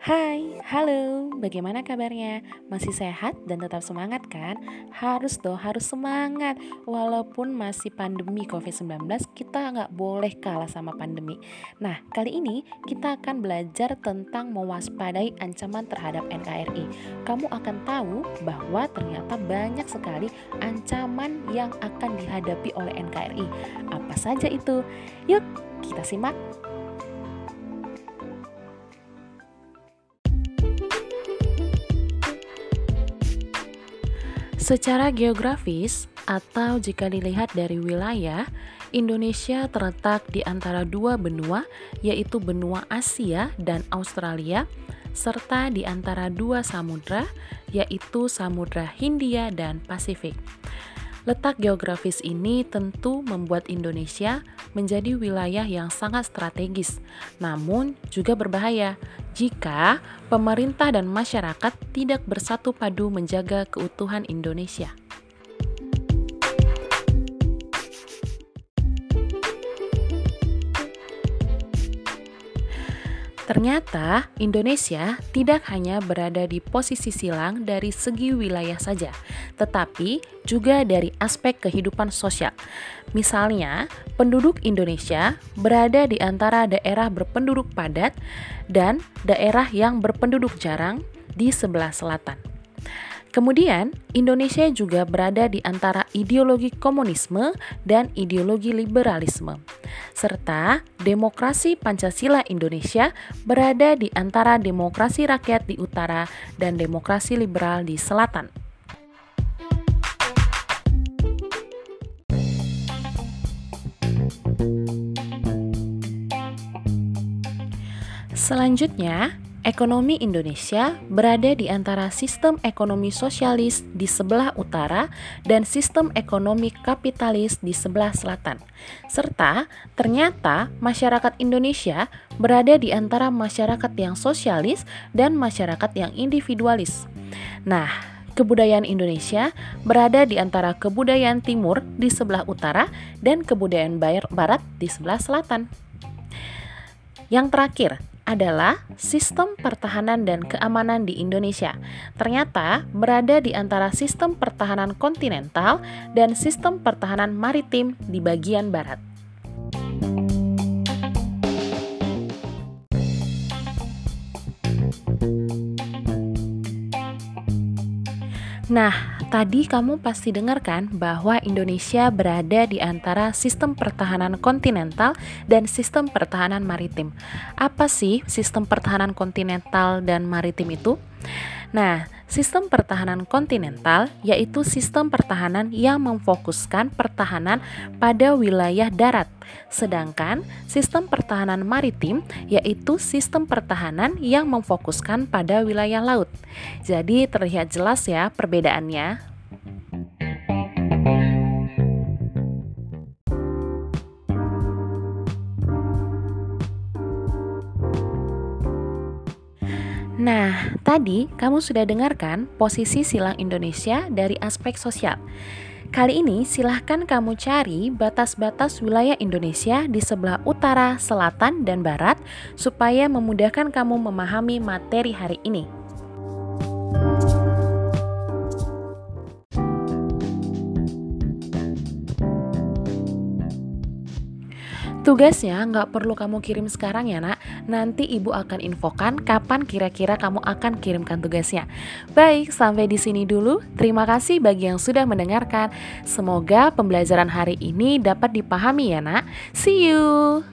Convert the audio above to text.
Hai, halo, bagaimana kabarnya? Masih sehat dan tetap semangat kan? Harus dong, harus semangat Walaupun masih pandemi COVID-19, kita nggak boleh kalah sama pandemi Nah, kali ini kita akan belajar tentang mewaspadai ancaman terhadap NKRI Kamu akan tahu bahwa ternyata banyak sekali ancaman yang akan dihadapi oleh NKRI Apa saja itu? Yuk, kita simak Secara geografis, atau jika dilihat dari wilayah, Indonesia terletak di antara dua benua, yaitu benua Asia dan Australia, serta di antara dua samudra, yaitu Samudra Hindia dan Pasifik. Letak geografis ini tentu membuat Indonesia menjadi wilayah yang sangat strategis, namun juga berbahaya jika pemerintah dan masyarakat tidak bersatu padu menjaga keutuhan Indonesia. Ternyata Indonesia tidak hanya berada di posisi silang dari segi wilayah saja, tetapi juga dari aspek kehidupan sosial. Misalnya, penduduk Indonesia berada di antara daerah berpenduduk padat dan daerah yang berpenduduk jarang di sebelah selatan. Kemudian, Indonesia juga berada di antara ideologi komunisme dan ideologi liberalisme, serta demokrasi Pancasila Indonesia berada di antara demokrasi rakyat di utara dan demokrasi liberal di selatan. Selanjutnya, Ekonomi Indonesia berada di antara sistem ekonomi sosialis di sebelah utara dan sistem ekonomi kapitalis di sebelah selatan. Serta ternyata masyarakat Indonesia berada di antara masyarakat yang sosialis dan masyarakat yang individualis. Nah, kebudayaan Indonesia berada di antara kebudayaan timur di sebelah utara dan kebudayaan barat di sebelah selatan. Yang terakhir, adalah sistem pertahanan dan keamanan di Indonesia. Ternyata berada di antara sistem pertahanan kontinental dan sistem pertahanan maritim di bagian barat. Nah, tadi kamu pasti dengarkan bahwa Indonesia berada di antara sistem pertahanan kontinental dan sistem pertahanan maritim. Apa sih sistem pertahanan kontinental dan maritim itu? Nah, sistem pertahanan kontinental yaitu sistem pertahanan yang memfokuskan pertahanan pada wilayah darat, sedangkan sistem pertahanan maritim yaitu sistem pertahanan yang memfokuskan pada wilayah laut. Jadi terlihat jelas ya perbedaannya. Nah, tadi kamu sudah dengarkan posisi silang Indonesia dari aspek sosial. Kali ini silahkan kamu cari batas-batas wilayah Indonesia di sebelah utara, selatan, dan barat supaya memudahkan kamu memahami materi hari ini. Tugasnya nggak perlu kamu kirim sekarang ya nak. Nanti ibu akan infokan kapan kira-kira kamu akan kirimkan tugasnya. Baik, sampai di sini dulu. Terima kasih bagi yang sudah mendengarkan. Semoga pembelajaran hari ini dapat dipahami ya nak. See you